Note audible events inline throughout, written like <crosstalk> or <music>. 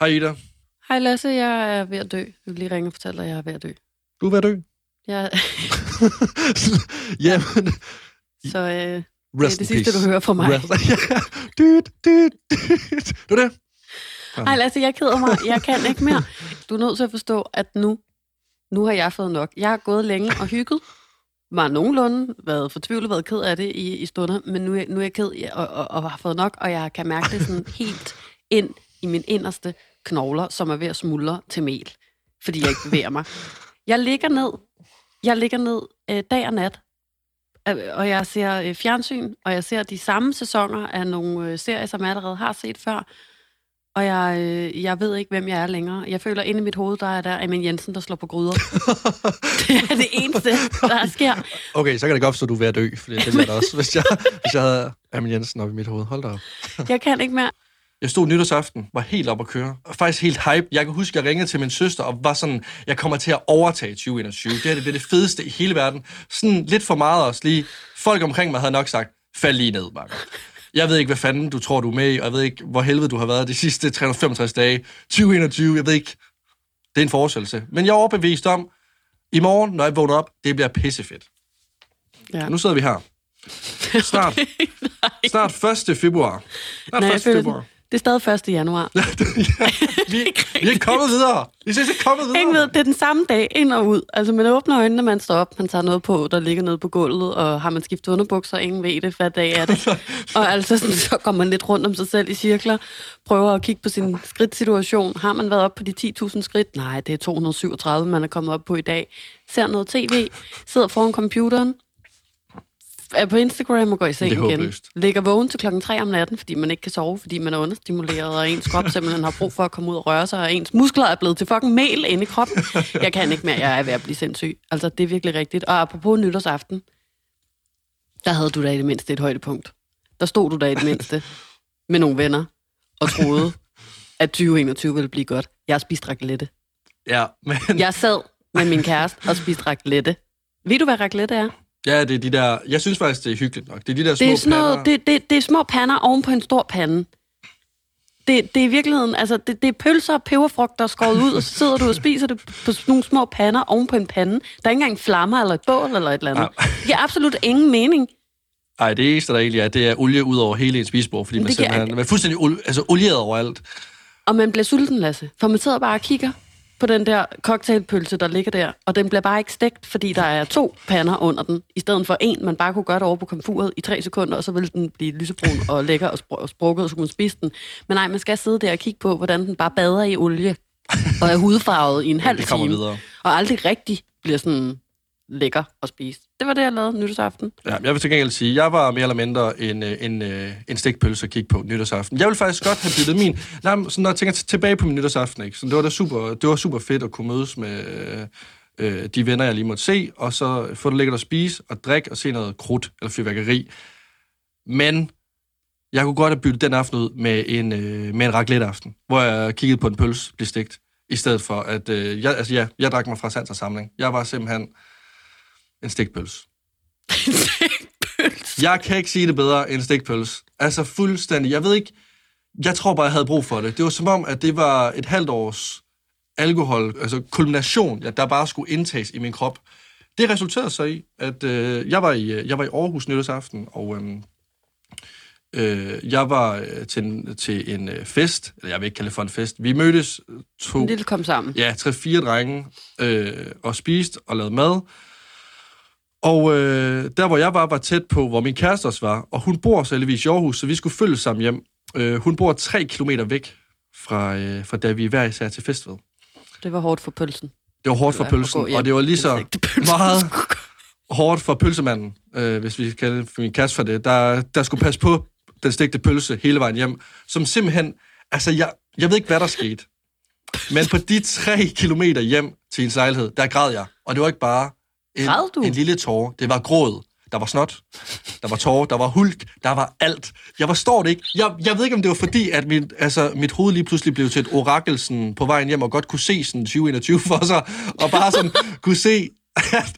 Hej Ida. Hej Lasse, jeg er ved at dø. Jeg vil lige ringe og fortælle dig, at jeg er ved at dø. Du er ved at dø. Jeg, <laughs> <laughs> Jamen, så øh, det er det sidste, peace. du hører fra mig. Rest- <laughs> Ja. Dyt, dyt, dyt. Var det. Hej Lasse, jeg keder mig. Jeg kan ikke mere. Du er nødt til at forstå, at nu, nu har jeg fået nok. Jeg har gået længe og hygget. Var nogenlunde været fortvivlet, været ked af det i, i stunder, men nu nu er jeg ked og, og, og har fået nok, og jeg kan mærke det sådan helt ind i min inderste knogler, som er ved at smuldre til mel, fordi jeg ikke bevæger mig. Jeg ligger ned, jeg ligger ned øh, dag og nat, øh, og jeg ser øh, fjernsyn, og jeg ser de samme sæsoner af nogle øh, serier, som jeg allerede har set før, og jeg, øh, jeg ved ikke, hvem jeg er længere. Jeg føler, inde i mit hoved, der er der Amin Jensen, der slår på gryder. <laughs> det er det eneste, der sker. Okay, så kan det godt forstå, at du er ved at dø, for det jeg da også, hvis jeg, hvis jeg havde Amin Jensen op i mit hoved. Hold da op. Jeg kan ikke mere. Jeg stod nytårsaften, var helt op at køre. Og faktisk helt hype. Jeg kan huske, at jeg ringede til min søster og var sådan, jeg kommer til at overtage 2021. Det her det bliver det fedeste i hele verden. Sådan lidt for meget også lige. Folk omkring mig havde nok sagt, fald lige ned, Marker. Jeg ved ikke, hvad fanden du tror, du er med i, og jeg ved ikke, hvor helvede du har været de sidste 365 dage. 2021, jeg ved ikke. Det er en forestillelse. Men jeg er overbevist om, i morgen, når jeg vågner op, det bliver pissefedt. Ja. Nu sidder vi her. Snart, snart 1. februar. Snart Nej, jeg 1. føler, februar. Det er stadig 1. januar. <laughs> vi, vi er kommet videre. Vi er slet ikke kommet videre. Ingen ved, det er den samme dag, ind og ud. Altså, man åbner øjnene, man står op, man tager noget på, der ligger nede på gulvet, og har man skiftet underbukser, ingen ved det, hvad dag er det. <laughs> og altså, sådan, så går man lidt rundt om sig selv i cirkler, prøver at kigge på sin skridtsituation. Har man været op på de 10.000 skridt? Nej, det er 237, man er kommet op på i dag. Ser noget tv, sidder foran computeren, er på Instagram og går i seng igen. håbløst. Ligger vågen til klokken 3 om natten, fordi man ikke kan sove, fordi man er understimuleret, og ens krop simpelthen har brug for at komme ud og røre sig, og ens muskler er blevet til fucking mel inde i kroppen. Jeg kan ikke mere, jeg er ved at blive sindssyg. Altså, det er virkelig rigtigt. Og apropos nytårsaften, der havde du da i det mindste et højdepunkt. Der stod du da i det mindste med nogle venner og troede, at 2021 ville blive godt. Jeg har spist raclette. Ja, men Jeg sad med min kæreste og spiste raclette. Ved du, hvad raclette er? Ja, det er de der... Jeg synes faktisk, det er hyggeligt nok. Det er de der små Det er, sådan noget, pander. det, det, det er små pander oven på en stor pande. Det, det er i virkeligheden, altså det, det er pølser og peberfrugter skåret ud, og så sidder du og spiser det på sådan nogle små pander oven på en pande. Der er ikke engang flammer eller et bål eller et eller andet. Nej. Det giver absolut ingen mening. Ej, det eneste, der egentlig er, det er olie ud over hele ens spisebord, fordi man det giver- simpelthen man er fuldstændig ol- altså, olieret overalt. Og man bliver sulten, Lasse. For man sidder bare og kigger på den der cocktailpølse, der ligger der, og den bliver bare ikke stegt, fordi der er to pander under den, i stedet for en, man bare kunne gøre det over på komfuret i tre sekunder, og så ville den blive lysebrun og lækker og, spr- og sprukket, og så kunne man spise den. Men nej, man skal sidde der og kigge på, hvordan den bare bader i olie, og er hudfarvet i en halv time, videre. og aldrig rigtig bliver sådan lækker at spise. Det var det, jeg lavede nytårsaften. Ja, jeg vil til gengæld sige, jeg var mere eller mindre en, øh, en, øh, en stikpølse at kigge på nytårsaften. Jeg vil faktisk godt have byttet min... Nej, men sådan, når jeg tænker tilbage på min nytårsaften, ikke? Så det var da super, det var super fedt at kunne mødes med øh, øh, de venner, jeg lige måtte se, og så få det lækkert at spise og drikke og se noget krudt eller fyrværkeri. Men jeg kunne godt have byttet den aften ud med en, øh, med en raclette-aften, hvor jeg kiggede på en pølse blive stegt, i stedet for at... Øh, jeg, altså ja, jeg drak mig fra sans og samling. Jeg var simpelthen en stikpølse. <laughs> Jeg kan ikke sige det bedre end stikpølse. Altså fuldstændig. Jeg ved ikke... Jeg tror bare, jeg havde brug for det. Det var som om, at det var et halvt års alkohol, altså kulmination, der bare skulle indtages i min krop. Det resulterede så i, at øh, jeg, var i, øh, jeg var i Aarhus nytårsaften, og øh, øh, jeg var øh, til, en, til en øh, fest, eller jeg vil ikke kalde det for en fest. Vi mødtes øh, to, En lille kom sammen. ja, tre-fire drenge øh, og spiste og lavede mad. Og øh, der, hvor jeg var, var tæt på, hvor min kæreste også var. Og hun bor så heldigvis i Aarhus, så vi skulle følges sammen hjem. Øh, hun bor tre kilometer væk fra, øh, fra da vi hver især til fest ved. Det var hårdt for pølsen. Det var hårdt for pølsen, og det var lige så meget hårdt for pølsemanden, øh, hvis vi kan for min kæreste for det, der, der skulle passe på den stegte pølse hele vejen hjem, som simpelthen, altså jeg, jeg ved ikke, hvad der skete, men på de tre kilometer hjem til en lejlighed, der græd jeg, og det var ikke bare Græd du? en, en lille tårer, det var gråd, der var snot, der var tårer, der var hulk, der var alt. Jeg forstår det ikke. Jeg, jeg ved ikke, om det var fordi, at mit, altså, mit hoved lige pludselig blev til et orakel sådan, på vejen hjem, og godt kunne se sådan 2021 for sig, og bare sådan <laughs> kunne se, at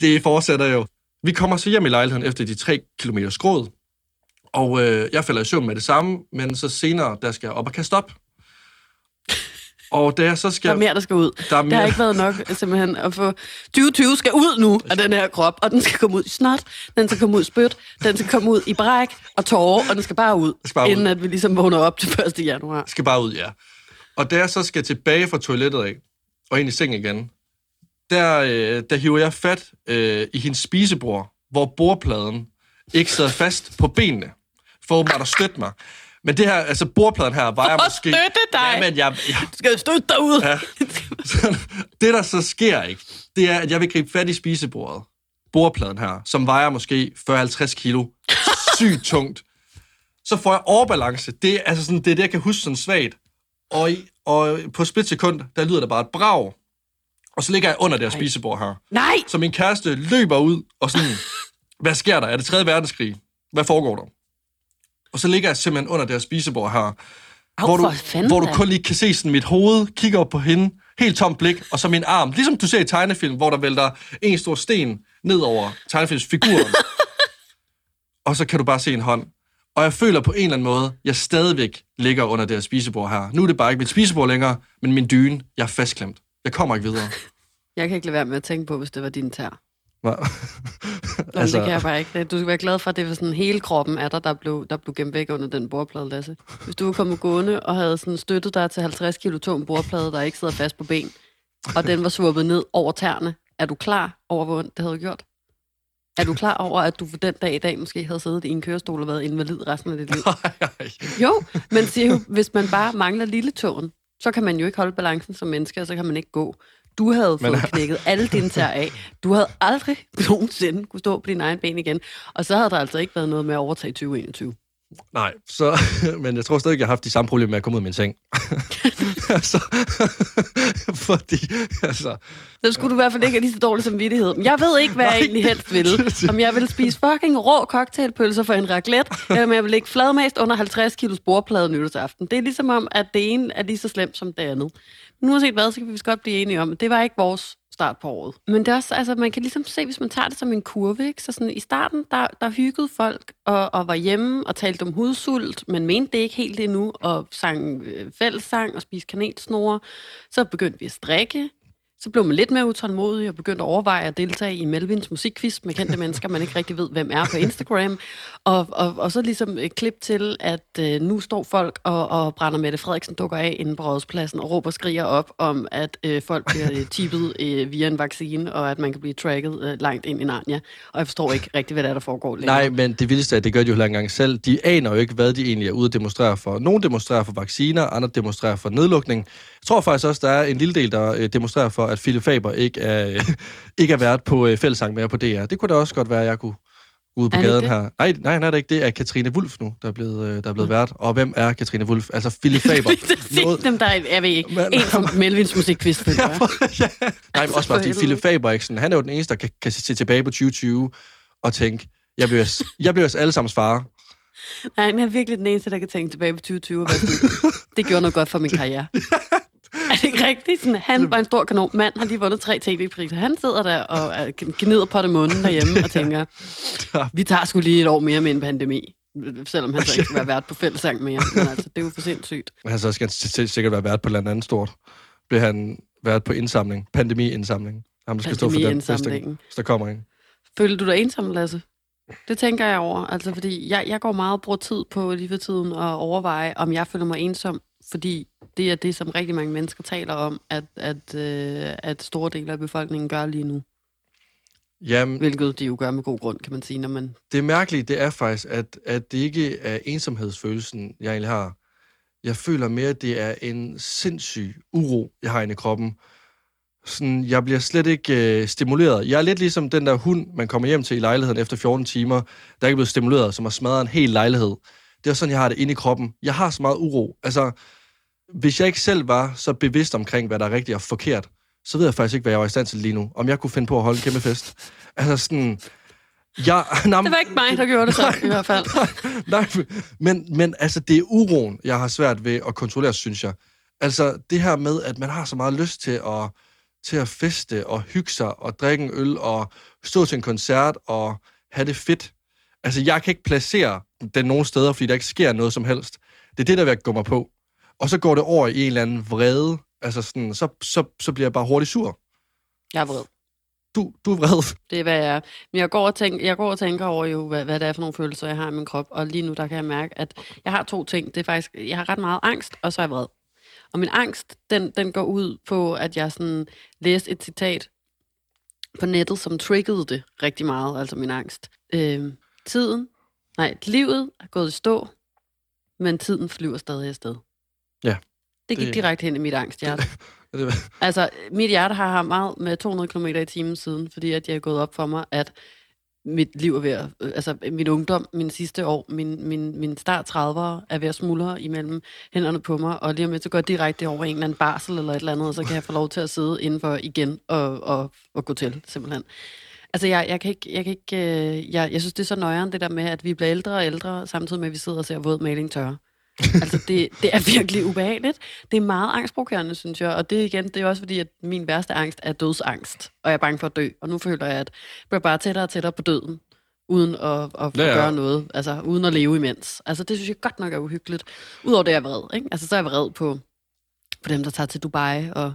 det fortsætter jo. Vi kommer så hjem i lejligheden efter de tre kilometer skråd, og øh, jeg falder i søvn med det samme, men så senere, der skal jeg op og kaste op. Og jeg så Der skal... er mere, der skal ud. Der er Det har mere- ikke været nok simpelthen at få... 2020 skal ud nu af den her krop, og den skal komme ud i snot, den skal komme ud i spyt, den skal komme ud i bræk og tårer, og den skal bare ud, skal bare ud. inden at vi ligesom vågner op til 1. januar. skal bare ud, ja. Og da jeg så skal tilbage fra toilettet af, og ind i seng igen, der, øh, der hiver jeg fat øh, i hendes spisebord, hvor bordpladen ikke sidder fast på benene, for åbenbart at støtte mig. Men det her, altså bordpladen her, vejer For måske... støtte dig? Ja, men jeg, jeg, Du skal støtte dig ud. Ja. Så det, der så sker ikke, det er, at jeg vil gribe fat i spisebordet, bordpladen her, som vejer måske 40-50 kilo, sygt tungt. Så får jeg overbalance. Det er, altså sådan, det er det, jeg kan huske sådan svagt. Og, i, og på et splitsekund, der lyder der bare et brag. Og så ligger jeg under det her spisebord her. Nej! Så min kæreste løber ud og sådan, hvad sker der? Er det 3. verdenskrig? Hvad foregår der? Og så ligger jeg simpelthen under det her spisebord her, Au, hvor, du, hvor du kun lige kan se sådan mit hoved, kigger op på hende, helt tomt blik, og så min arm. Ligesom du ser i tegnefilm, hvor der vælter en stor sten ned over tegnefilmsfiguren. <laughs> og så kan du bare se en hånd. Og jeg føler på en eller anden måde, jeg stadigvæk ligger under det her spisebord her. Nu er det bare ikke mit spisebord længere, men min dyne. Jeg er fastklemt. Jeg kommer ikke videre. <laughs> Jeg kan ikke lade være med at tænke på, hvis det var din tær. Hva? <laughs> Altså... Det kan jeg bare ikke. Du skal være glad for, at det var sådan hele kroppen af dig, der blev, der blev gemt væk under den bordplade, Lasse. Hvis du var kommet gående og havde sådan støttet dig til 50 kilo tung bordplade, der ikke sidder fast på ben, og den var svuppet ned over tæerne, er du klar over, hvor det havde gjort? Er du klar over, at du for den dag i dag måske havde siddet i en kørestol og været invalid resten af dit liv? <laughs> Jo, men siger jo, hvis man bare mangler lille tåen, så kan man jo ikke holde balancen som menneske, og så kan man ikke gå. Du havde fået Men- knækket alle dine tær af. Du havde aldrig <laughs> nogensinde kunne stå på dine egne ben igen. Og så havde der altså ikke været noget med at overtage 2021. Nej, så, <laughs> men jeg tror stadig, jeg har haft de samme problemer med at komme ud af min seng. <laughs> altså, fordi, altså, Så skulle du i hvert fald ikke have lige så dårlig samvittighed. Men jeg ved ikke, hvad jeg egentlig helst vil. Om jeg vil spise fucking rå cocktailpølser for en raclette, eller om jeg vil lægge fladmast under 50 kilo sporplade nytårsaften. Det er ligesom om, at det ene er lige så slemt som det andet nu har set hvad, så kan vi godt blive enige om, at det var ikke vores start på året. Men det er også, altså, man kan ligesom se, hvis man tager det som en kurve, ikke? så sådan, i starten, der, der hyggede folk og, og var hjemme og talte om hudsult, men mente det ikke helt endnu, og sang øh, fællessang og spiste kanelsnore. Så begyndte vi at strikke, så blev man lidt mere utålmodig og begyndte at overveje at deltage i Melvins musikquiz med kendte mennesker, man ikke rigtig ved, hvem er på Instagram. Og, og, og så ligesom et klip til, at øh, nu står folk og, og brænder Mette Frederiksen dukker af inden på rådspladsen og råber og skriger op om, at øh, folk bliver øh, tippet øh, via en vaccine, og at man kan blive tracket øh, langt ind i Narnia. Og jeg forstår ikke rigtig, hvad der, er, der foregår længere. nej, men det vildeste er, at det gør de jo heller engang selv. De aner jo ikke, hvad de egentlig er ude at demonstrere for. Nogle demonstrerer for vacciner, andre demonstrerer for nedlukning. Jeg tror faktisk også, der er en lille del, der øh, demonstrerer for, at Philip Faber ikke er, <laughs> ikke er vært på øh, fællesang mere på DR. Det kunne da også godt være, at jeg kunne ude på Er det gaden det? her. Nej, nej, nej, det er ikke. Det er Katrine Wulf nu, der er blevet, øh, der er blevet vært. Og hvem er Katrine Wulf? Altså Philip <laughs> Faber. Noget... Dem, der er, jeg ved ikke, Men- en fra <laughs> Melvins musikquiz, føler jeg. ja. Nej, men også For bare fordi. Philip Fabriksen, han er jo den eneste, der kan, kan se tilbage på 2020 og tænke, jeg bliver, jeg bliver os alle sammen far. Nej, han er virkelig den eneste, der kan tænke tilbage på 2020 og sådan, det gjorde noget godt for min karriere. Er det ikke rigtigt? Sådan, han var en stor kanon. Mand har lige vundet tre tv-priser. Han sidder der og er gnider på det munden derhjemme og <laughs> tænker, vi tager sgu lige et år mere med en pandemi. Selvom han så ikke skal være vært på fællesang mere. Men altså, det er jo for sindssygt. Men så skal han sikkert være vært på et eller andet stort. Bliver han vært på indsamling, pandemi-indsamling. Ham, der skal stå for den, hvis der, hvis der kommer en. Føler du dig ensom, Lasse? Det tænker jeg over. Altså, fordi jeg, jeg går meget og bruger tid på lige for tiden at overveje, om jeg føler mig ensom. Fordi det er det, som rigtig mange mennesker taler om, at, at, øh, at store dele af befolkningen gør lige nu. Jamen, Hvilket de jo gør med god grund, kan man sige, når man... det mærkelige, det er faktisk, at, at det ikke er ensomhedsfølelsen, jeg egentlig har. Jeg føler mere, at det er en sindssyg uro, jeg har inde i kroppen. Sådan, jeg bliver slet ikke øh, stimuleret. Jeg er lidt ligesom den der hund, man kommer hjem til i lejligheden efter 14 timer, der ikke er blevet stimuleret, som har smadret en hel lejlighed. Det er sådan, jeg har det inde i kroppen. Jeg har så meget uro. Altså, hvis jeg ikke selv var så bevidst omkring, hvad der er rigtigt og forkert, så ved jeg faktisk ikke, hvad jeg var i stand til lige nu. Om jeg kunne finde på at holde en kæmpe fest. Altså sådan... Jeg, <laughs> nej, Det var ikke mig, der gjorde det så, i hvert fald. <laughs> Nej, men, men altså, det er uroen, jeg har svært ved at kontrollere, synes jeg. Altså, det her med, at man har så meget lyst til at, til at feste og hygge sig og drikke en øl og stå til en koncert og have det fedt. Altså, jeg kan ikke placere den nogen steder, fordi der ikke sker noget som helst. Det er det, der vil gå mig på. Og så går det over i en eller anden vrede. Altså sådan, så, så, så bliver jeg bare hurtigt sur. Jeg er vred. Du, du er vred. Det er, hvad jeg er. Men jeg går og tænker, jeg går og tænker over jo, hvad, hvad det er for nogle følelser, jeg har i min krop. Og lige nu, der kan jeg mærke, at jeg har to ting. Det er faktisk, jeg har ret meget angst, og så er jeg vred. Og min angst, den, den går ud på, at jeg sådan læste et citat på nettet, som triggede det rigtig meget, altså min angst. Øh, tiden, nej, livet er gået i stå, men tiden flyver stadig afsted. Ja. Det gik Det- direkte hen i mit angsthjerte. <laughs> Altså, mit hjerte har haft meget med 200 km i timen siden, fordi at jeg er gået op for mig, at mit liv er ved at, øh, altså min ungdom, min sidste år, min, min, min start 30'ere er ved at smuldre imellem hænderne på mig, og lige om lidt så går jeg direkte over en eller anden barsel eller et eller andet, og så kan jeg få lov til at sidde indenfor igen og, og, og gå til, simpelthen. Altså, jeg, jeg kan ikke, jeg kan ikke, øh, jeg, jeg synes, det er så nøjeren, det der med, at vi bliver ældre og ældre, samtidig med, at vi sidder og ser våd maling tørre. altså, det, det er virkelig ubehageligt. Det er meget angstprovokerende, synes jeg. Og det er igen, det er også fordi, at min værste angst er dødsangst. Og jeg er bange for at dø. Og nu føler jeg, at jeg bliver bare tættere og tættere på døden. Uden at, at, at Ja, ja. gøre noget. Altså, uden at leve imens. Altså, det synes jeg godt nok er uhyggeligt. Udover det er jeg vred, ikke? Altså, så er jeg vred på, på dem, der tager til Dubai, og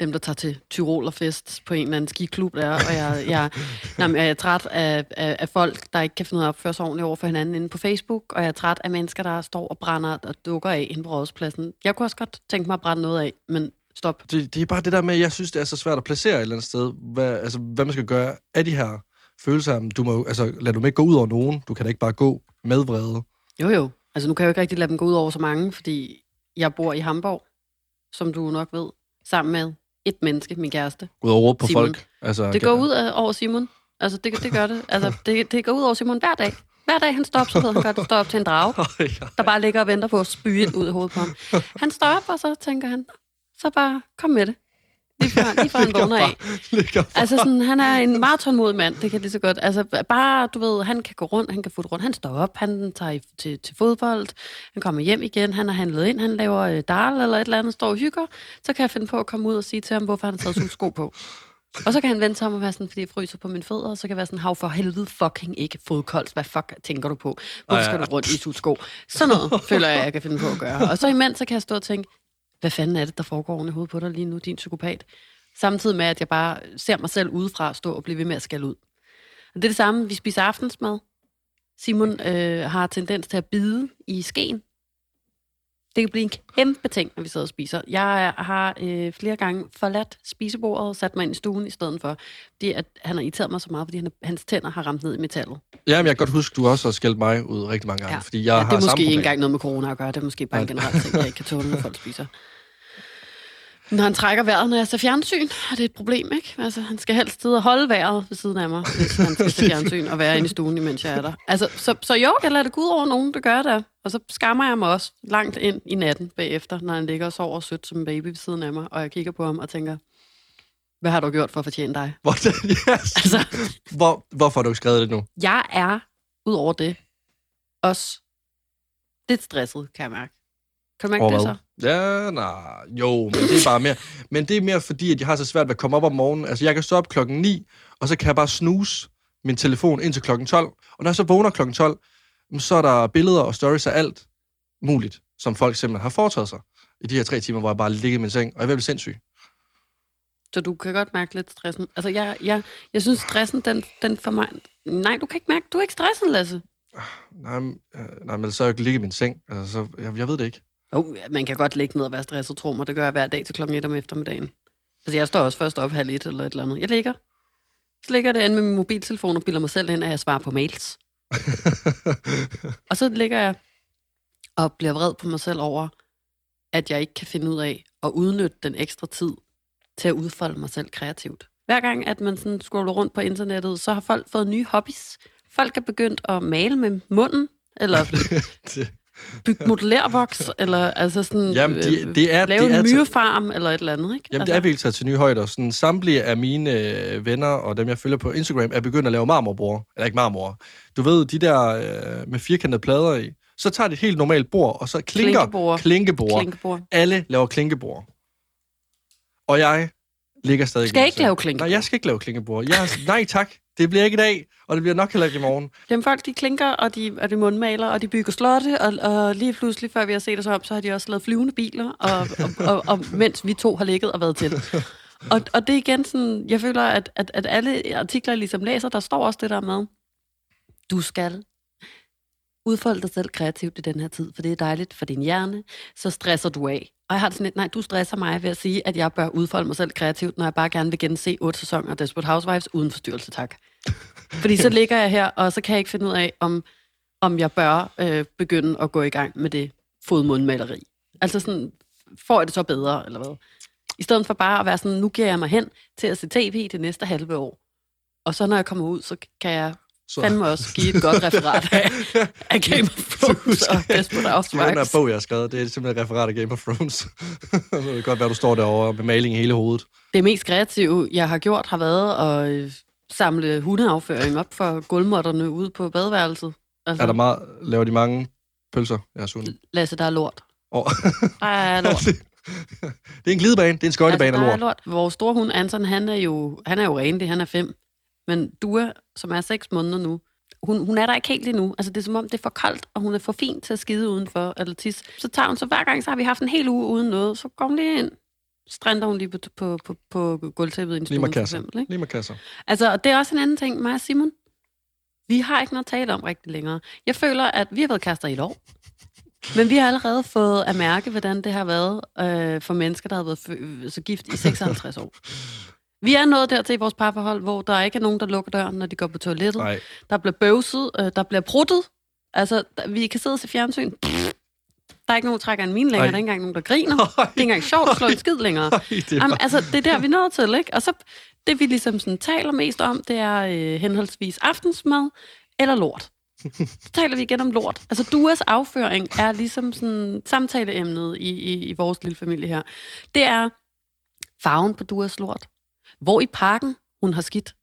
dem, der tager til Tyrolerfest på en eller anden skiklub der, og jeg, jeg, <laughs> nej, jeg er træt af, af, af folk, der ikke kan finde ud af at opføre sig ordentligt over for hinanden inde på Facebook, og jeg er træt af mennesker, der står og brænder og dukker af inde på rådspladsen. Jeg kunne også godt tænke mig at brænde noget af, men stop. det, det er bare det der med, at jeg synes, det er så svært at placere et eller andet sted, hvad, altså, hvad man skal gøre af de her følelser. Du må, altså, lad du dem ikke gå ud over nogen. Du kan da ikke bare gå med vrede. Jo jo, altså nu kan jeg jo ikke rigtig lade dem gå ud over så mange, fordi jeg bor i Hamburg, som du nok ved, sammen med et menneske, min kæreste. Ud råbe på Simon. folk. Altså, Det går ud af, over Simon. Altså, det, det gør det. Altså, det, det går ud over Simon hver dag. Hver dag, han står op, så ved han godt, at står op til en drage, <laughs> der bare ligger og venter på at spyge ud i hovedet på ham. Han står op, og så tænker han, så bare kom med det. Lige før, lige før han vågner af. Altså, sådan, han er en meget tålmodig mand, det kan lige så godt. Altså, bare, du ved, han kan gå rundt, han kan futte rundt. Han står op, han tager i, til, til fodbold, han kommer hjem igen, han har handlet ind, han laver øh, dal eller et eller andet, står og hygger. Så kan jeg finde på at komme ud og sige til ham, hvorfor han har taget sko på. Og så kan han vente sig om og være sådan, fordi jeg fryser på mine fødder, og så kan jeg være sådan, hav for helvede fucking ikke fodkoldt. Hvad fuck tænker du på? Hvorfor skal du rundt i sko? Sådan noget føler jeg, jeg kan finde på at gøre. Og så imens, så kan jeg stå og tænke, hvad fanden er det, der foregår oven i hovedet på dig lige nu, din psykopat? Samtidig med, at jeg bare ser mig selv udefra stå og blive ved med at skælde ud. Og det er det samme, vi spiser aftensmad. Simon øh, har tendens til at bide i skeen. Det kan blive en kæmpe ting, når vi sidder og spiser. Jeg har øh, flere gange forladt spisebordet og sat mig ind i stuen i stedet for. Fordi at han har irriteret mig så meget, fordi han, hans tænder har ramt ned i metallet. Ja, men jeg kan godt huske, du også har skældt mig ud rigtig mange gange, Ja. fordi jeg Ja, har det er måske samme ikke engang noget med corona at gøre. Det er måske bare en Nej. generelt ting, jeg ikke kan tåle, når <laughs> folk spiser. Når han trækker vejret, når jeg ser fjernsyn, er det et problem, ikke? Altså, han skal helst sidde og holde vejret ved siden af mig, hvis han skal se <laughs> fjernsyn og være inde i stuen, imens jeg er der. Altså, så, så jo, jeg lader det gå ud over nogen, der gør det. Og så skammer jeg mig også langt ind i natten bagefter, når han ligger og sover sødt som en baby ved siden af mig, og jeg kigger på ham og tænker, hvad har du gjort for at fortjene dig? <laughs> Hvordan, yes. Altså, Hvor, hvorfor har du ikke skrevet det nu? jeg er, ud over det, også lidt stresset, kan jeg mærke. Kan du mærke det så? Ja, nej, jo, men det er bare mere. Men det er mere fordi, at jeg har så svært ved at komme op om morgenen. Altså, jeg kan stå op klokken 9, og så kan jeg bare snuse min telefon indtil klokken 12. Og når jeg så vågner klokken 12, jamen, så er der billeder og stories af alt muligt, som folk simpelthen har foretaget sig i de her tre timer, hvor jeg bare ligger i min seng, og jeg er ved sindssyg. Så du kan godt mærke lidt stressen. Altså, jeg, jeg, jeg synes, stressen, den, den for mig... Nej, du kan ikke mærke, du er ikke stresset, Lasse. Nej, men, øh, nej, men så er jeg ikke ligge i min seng. Altså, så, jeg, jeg ved det ikke. Oh, man kan godt ligge ned og være stresset, tro mig. Det gør jeg hver dag til klokken 1 om eftermiddagen. Altså, jeg står også først op halv et eller et eller andet. Jeg ligger. Så ligger det an med min mobiltelefon og bilder mig selv ind, at jeg svarer på mails. <laughs> Og så ligger jeg og bliver vred på mig selv over, at jeg ikke kan finde ud af at udnytte den ekstra tid til at udfolde mig selv kreativt. Hver gang, at man sådan scroller rundt på internettet, så har folk fået nye hobbies. Folk er begyndt at male med munden, eller <laughs> bygge modellervoks, eller altså sådan, Jamen, de- øh, det er- lave det er en altså- myrefarm, eller et eller andet, ikke? Jamen, det er virkelig taget til nye højder. Sådan, samtlige af mine øh, venner og dem, jeg følger på Instagram, er begyndt at lave marmorbord. Eller ikke marmor. Du ved, de der øh, med firkantede plader i. Så tager de et helt normalt bord, og så klinker Klinkebord. klinkebord. Klinkebord. Alle laver klinkebord. Og jeg ligger stadig Skal ikke lave klinkebord? Nej, jeg skal ikke lave klinkebord. Jeg, nej tak. Det bliver ikke i dag, og det bliver nok heller ikke i morgen. Jamen folk, de klinker, og de, og de mundmaler, og de bygger slotte, og, og lige pludselig, før vi har set os op, så har de også lavet flyvende biler, og, og, og, og mens vi to har ligget og været til. Og, og det er igen sådan, jeg føler, at, at, at alle artikler, jeg ligesom læser, der står også det der med, du skal udfolde dig selv kreativt i den her tid, for det er dejligt for din hjerne, så stresser du af. Og jeg har det sådan lidt, nej, du stresser mig ved at sige, at jeg bør udfolde mig selv kreativt, når jeg bare gerne vil gense otte sæsoner af Desperate Housewives uden forstyrrelse, tak. <laughs> Fordi så ligger jeg her, og så kan jeg ikke finde ud af, om, om jeg bør øh, begynde at gå i gang med det fodmundmaleri. Altså sådan, får jeg det så bedre, eller hvad? I stedet for bare at være sådan, nu giver jeg mig hen til at se tv det næste halve år. Og så når jeg kommer ud, så kan jeg så. fandme også give et godt referat <laughs> af, af Game of <laughs> Thrones og Desperate Housewives. Den her bog, jeg har skrevet, det er simpelthen et referat af Game of Thrones. <laughs> det kan godt være, du står derovre med maling i hele hovedet. Det mest kreative, jeg har gjort, har været at øh, samle hundeafføring op for gulvmåtterne ude på badeværelset. Altså, er der meget, laver de mange pølser, jeres hunde? Lasse, der er lort. Oh. Der er lort. det er en glidebane, det er en skøjtebane altså, af lort. lort. Vores store hund, Anton, han er jo, han er jo ren, det han er fem. Men Dua, som er seks måneder nu, hun, hun er der ikke helt endnu. Altså, det er som om, det er for koldt, og hun er for fin til at skide udenfor, eller tis. Så tager hun, så hver gang, så har vi haft en hel uge uden noget, så går hun lige ind, strænder hun lige på, på, på, på gulvtæppet i en stue, for eksempel. Ikke? Lige med kasser. Altså, det er også en anden ting, mig og Simon. Vi har ikke noget at tale om rigtig længere. Jeg føler, at vi har været kaster i et år. Men vi har allerede fået at mærke, hvordan det har været øh, for mennesker, der har været så gift i 56 år. <laughs> Vi er nået dertil i vores parforhold, hvor der ikke er nogen, der lukker døren, når de går på toilettet. Nej. Der bliver bøvset, øh, der bliver pruttet. Altså, der, vi kan sidde og se fjernsyn. Der er ikke nogen, der trækker en min længere. Ej. Der er ikke engang nogen, der griner. Ej. Det er ikke engang sjovt at slå en skid længere. Ej, det Jamen, altså, det er der, vi nået til, ikke? Og så, det vi ligesom sådan taler mest om, det er øh, henholdsvis aftensmad eller lort. Så taler vi igen om lort. Altså, duas afføring er ligesom sådan samtaleemnet i, i, i vores lille familie her. Det er farven på duas lort. Hvor i parken hun har skidt,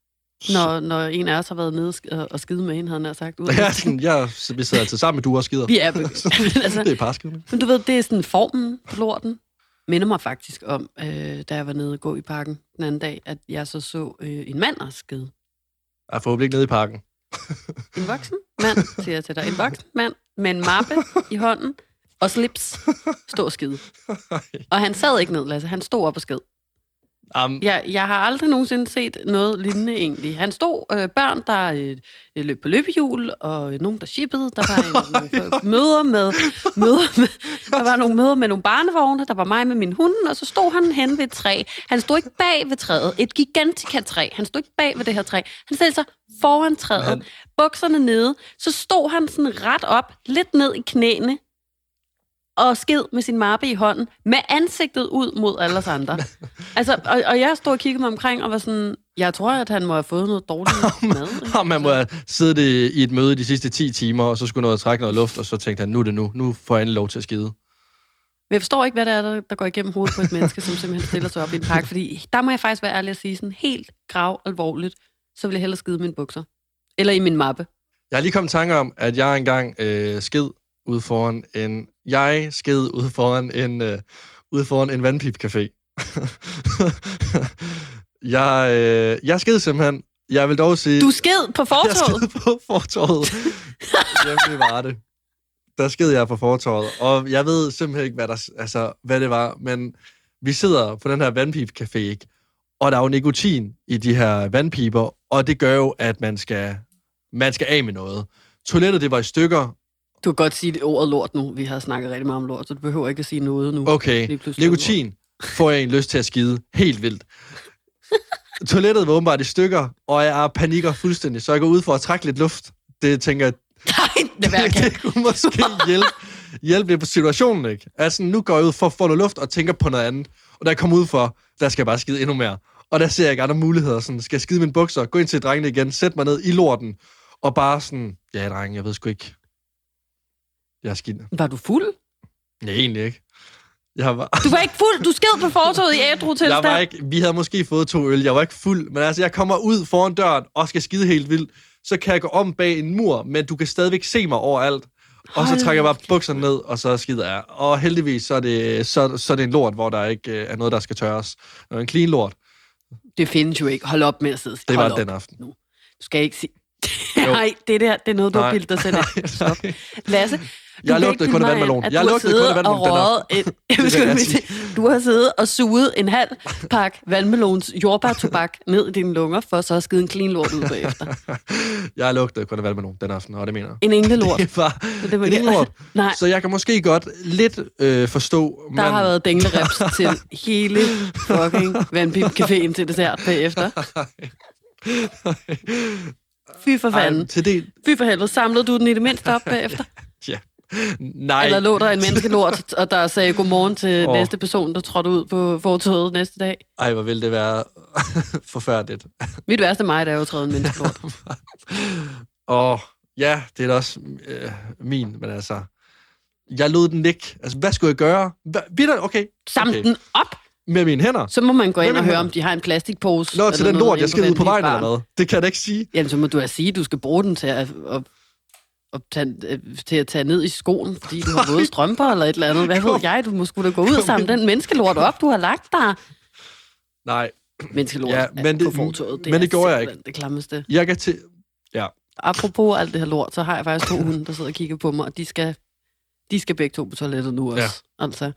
når, når en af os har været nede og skide med hende, havde han sagt. <laughs> Ja, sådan, jeg, vi sidder altid sammen med du og skider. Vi er, <laughs> <laughs> altså, det er parskidning. Men du ved, det er sådan formen på lorten. Minder mig faktisk om, øh, da jeg var nede og gå i parken den anden dag, at jeg så så øh, en mand og skide. Jeg får ikke nede i parken. en voksen mand, siger jeg til dig. En voksen mand med en mappe i hånden og slips stå og skide. Og han sad ikke ned, Lasse. Han stod op og skid. Um, jeg, jeg har aldrig nogensinde set noget lignende egentlig. Han stod øh, børn, der øh, løb på løbehjul, og øh, nogen, der shippede. Der var <laughs> en, nogle møder med, møder med, der var nogle møder med nogle barnevogne. Der var mig med min hund, og så stod han hen ved et træ. Han stod ikke bag ved træet. Et gigantika træ. Han stod ikke bag ved det her træ. Han stillede sig foran træet. Han... Bukserne nede. Så stod han sådan ret op, lidt ned i knæene, og skid med sin mappe i hånden, med ansigtet ud mod alle os andre. <laughs> altså, og, og jeg stod og kiggede mig omkring og var sådan, jeg tror, at han må have fået noget dårligt <laughs> mad. Og man må have siddet i et møde de sidste 10 timer, og så skulle noget trække noget luft, og så tænkte han, nu er det nu. Nu får endelig lov til at skide. Men jeg forstår ikke, hvad det er, der, der går igennem hovedet på et menneske, som simpelthen stiller sig op i en park, fordi der må jeg faktisk være ærlig at sige sådan helt grav alvorligt, så vil jeg hellere skide mine bukser. Eller i min mappe. Jeg har lige kommet i tanke om, at jeg engang øh, skid ude foran en... Jeg sked ude foran en, uh, ude foran en vandpipcafé. <laughs> jeg, uh, jeg sked simpelthen. Jeg vil dog sige... Du sked på <laughs> fortorvet? Jeg sked på fortorvet. Jamen, var det. Der sked jeg på fortorvet. Og jeg ved simpelthen ikke, hvad, der, altså, hvad det var, men vi sidder på den her vandpipcafé, ikke? Og der er jo nikotin i de her vandpiber, og det gør jo, at man skal, man skal af med noget. Toilettet, det var i stykker, du kan godt sige det ordet lort nu. Vi har snakket rigtig meget om lort, så du behøver ikke at sige noget nu. Okay. Nikotin <laughs> får jeg en lyst til at skide helt vildt. Toilettet var åbenbart i stykker, og jeg er panikker fuldstændig, så jeg går ud for at trække lidt luft. Det tænker jeg... <laughs> Nej, det, det, <laughs> det kunne måske hjælpe, hjælpe lidt på situationen, ikke? Altså, nu går jeg ud for at få noget luft og tænker på noget andet. Og da jeg kommer ud for, der skal jeg bare skide endnu mere. Og der ser jeg ikke andre muligheder. Sådan, skal jeg skide mine bukser, gå ind til drengene igen, sætte mig ned i lorten, og bare sådan, ja, dreng, jeg ved sgu ikke, jeg er skidt. Var du fuld? Nej, egentlig ikke. Jeg var... Du var ikke fuld? Du sked på fortoget i ædru til jeg var ikke, Vi havde måske fået to øl. Jeg var ikke fuld. Men altså, jeg kommer ud foran døren og skal skide helt vildt. Så kan jeg gå om bag en mur, men du kan stadigvæk se mig overalt. Og så trækker jeg bare bukserne ned, og så skider jeg. Og heldigvis, så er det, så, så er det en lort, hvor der ikke øh, er noget, der skal tørres. Det er en clean lort. Det findes jo ikke. Hold op med at sidde. Det var Hold den aften. Nu. Du skal ikke sige... <laughs> Nej, det der, det er noget, du har bildet dig selv. <laughs> Stop. Lasse, Jeg lugtede kun af vandmelon. <laughs> <laughs> Jeg lugtede kun af vandmelon et, Du har siddet og suget en halv pakke vandmelons jordbærtobak ned i dine lunger, for så at skide en clean lort ud bagefter. <laughs> Jeg lugtede kun af vandmelon den aften, og det mener jeg. En englelort. Det var Det var en englelort. Nej, Så jeg kan måske godt lidt øh, forstå... der har været dinglereps til hele fucking vandpip-caféen til dessert bagefter. Fy for Ej, fanden. til det... Fy for helvede. Samlede du den i det mindste op bagefter? Ja. Nej. Eller lå der en menneskelort, og der sagde godmorgen til Åh. næste person, der trådte ud på fortoget næste dag? Ej, hvor ville det være <laughs> forfærdeligt. Mit værste mig, der er jo trådet en menneskelort. <laughs> Og ja, det er da også øh, min, men altså... Jeg lod den ligge. Altså, hvad skulle jeg gøre? Hvad, videre, okay. Samle okay. den op, Med mine hænder. så må man gå ind og høre, hænder? om de har en plastikpose. Nå, til eller den noget lort, jeg skal ud på vejen eller hvad? Det kan jeg da ikke sige. Jamen, så må du da sige, at du skal bruge den til at, at, at, tage, øh, til at tage ned i skoen, fordi du har våde strømper eller et eller andet. Hvad <laughs> ved jeg? Du må sgu da gå ud og samle den menneskelort op, du har lagt der. Nej, Menneskelort Ja, ja, men det- på fortoget. Det men det gjorde jeg simpelthen det klammeste. jeg kan til... Apropos alt det her lort, så har jeg faktisk to hunde, der sidder og kigger på mig, og de skal, de skal begge to på toilettet nu også. Ja. Altså.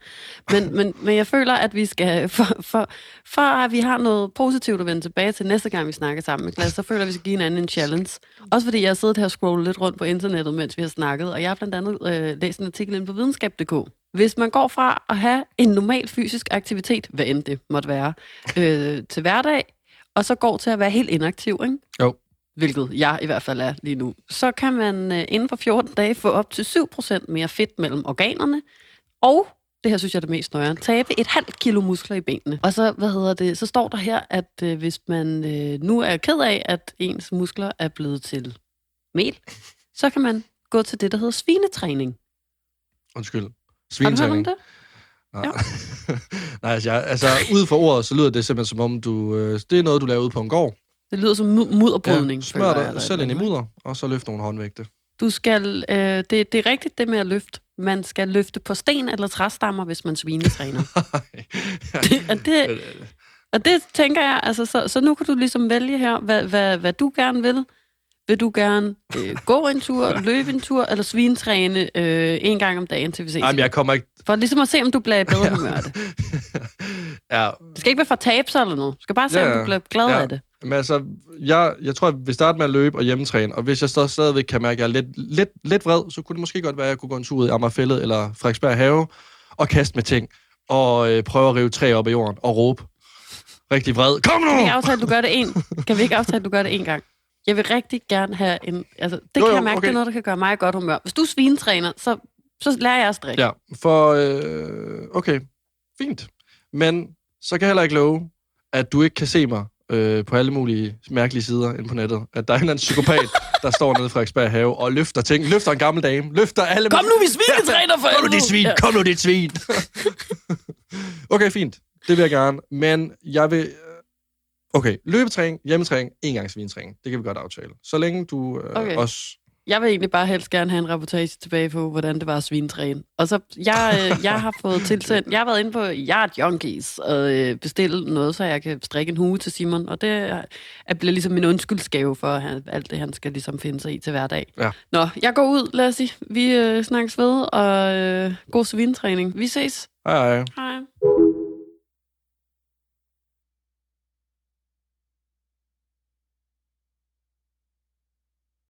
Men, men, men jeg føler, at vi skal, for, for, for at vi har noget positivt at vende tilbage til næste gang, vi snakker sammen med Klaas, så føler jeg, at vi skal give hinanden en challenge. Også fordi jeg har siddet her og scrollet lidt rundt på internettet, mens vi har snakket, og jeg har blandt andet øh, læst en artikel inde på videnskab.dk. Hvis man går fra at have en normal fysisk aktivitet, hvad end det måtte være, øh, til hverdag, og så går til at være helt inaktiv, ikke? Jo. Hvilket jeg i hvert fald er lige nu, så kan man øh, inden for 14 dage få op til 7% mere fedt mellem organerne, og det her synes jeg er det mest nøjere, tabe et halvt kilo muskler i benene. Og så, hvad hedder det, så står der her, at øh, hvis man øh, nu er ked af, at ens muskler er blevet til mel, så kan man gå til det, der hedder svinetræning. Undskyld. Har du hørt om Svinetræning. det? Nej. Ja. <laughs> Nej, altså, jeg, altså ud fra ordet, så lyder det simpelthen som om, du, øh, det er noget, du laver ude på en gård. Det lyder som mu- mudderbrydning. Ja, smør jeg, dig eller selv ind i mudder, og så løft nogle håndvægte. Du skal, øh, det, det er rigtigt det med at løfte. Man skal løfte på sten eller træstammer, hvis man svinetræner. <laughs> <laughs> og, det, og det tænker jeg, altså, så, så nu kan du ligesom vælge her, hvad, hvad, hvad du gerne vil. Vil du gerne øh, gå en tur, <laughs> løbe en tur, eller svinetræne øh, en gang om dagen til vi ses? Jamen, jeg kommer ikke... For ligesom at se, om du bliver i bedre humør af det. ja, Det skal ikke være for at tabe sig eller noget. Du skal bare se, Ja, om du bliver glad Ja. af det. Men altså, jeg, jeg tror, jeg vil starte med at løbe og hjemmetræne, og hvis jeg så stadigvæk kan mærke, at jeg er lidt, lidt, lidt vred, så kunne det måske godt være, at jeg kunne gå en tur ud i Amagerfællet eller Frederiksberg Have og kaste med ting, og øh, prøve at rive træ op af jorden og råbe. Rigtig vred. Kom nu! Kan vi ikke aftale, at du gør det en? Kan vi ikke aftale, at du gør det en gang? Jeg vil rigtig gerne have en... Altså, det Jo, kan jo, jeg mærke, okay. det er noget, der kan gøre mig godt humør. Hvis du er svinetræner, så, så lærer jeg at strikke. Ja, for... Øh, okay, fint. Men så kan jeg heller ikke love, at du ikke kan se mig øh, på alle mulige mærkelige sider inde på nettet. At der er en eller anden psykopat, <laughs> der står nede i Frederiksberg Have og løfter ting. Løfter en gammel dame. Løfter alle... Kom nu, vi svinetræner for <laughs> Kom nu, dit svin! Ja. Kom nu, dit svin! <laughs> okay, fint. Det vil jeg gerne. Men jeg vil... øh, Okay, løbetræning, hjemmetræning, en gang svinetræning. Det kan vi godt aftale. Så længe du øh, Okay. også... Jeg vil egentlig bare helst gerne have en reportage tilbage på, hvordan det var at svinetræne. Og så, jeg, øh, <laughs> jeg har fået tilsendt, jeg har været inde på Yard Junkies og øh, bestilt noget, så jeg kan strikke en hue til Simon. Og det er, er bliver ligesom min undskyldskave for at han, alt det, han skal ligesom finde sig i til hverdag. Ja. Nå, jeg går ud, lad os sige. Vi øh, snakkes ved, og øh, god svinetræning. Vi ses. Hej, hej. Hej.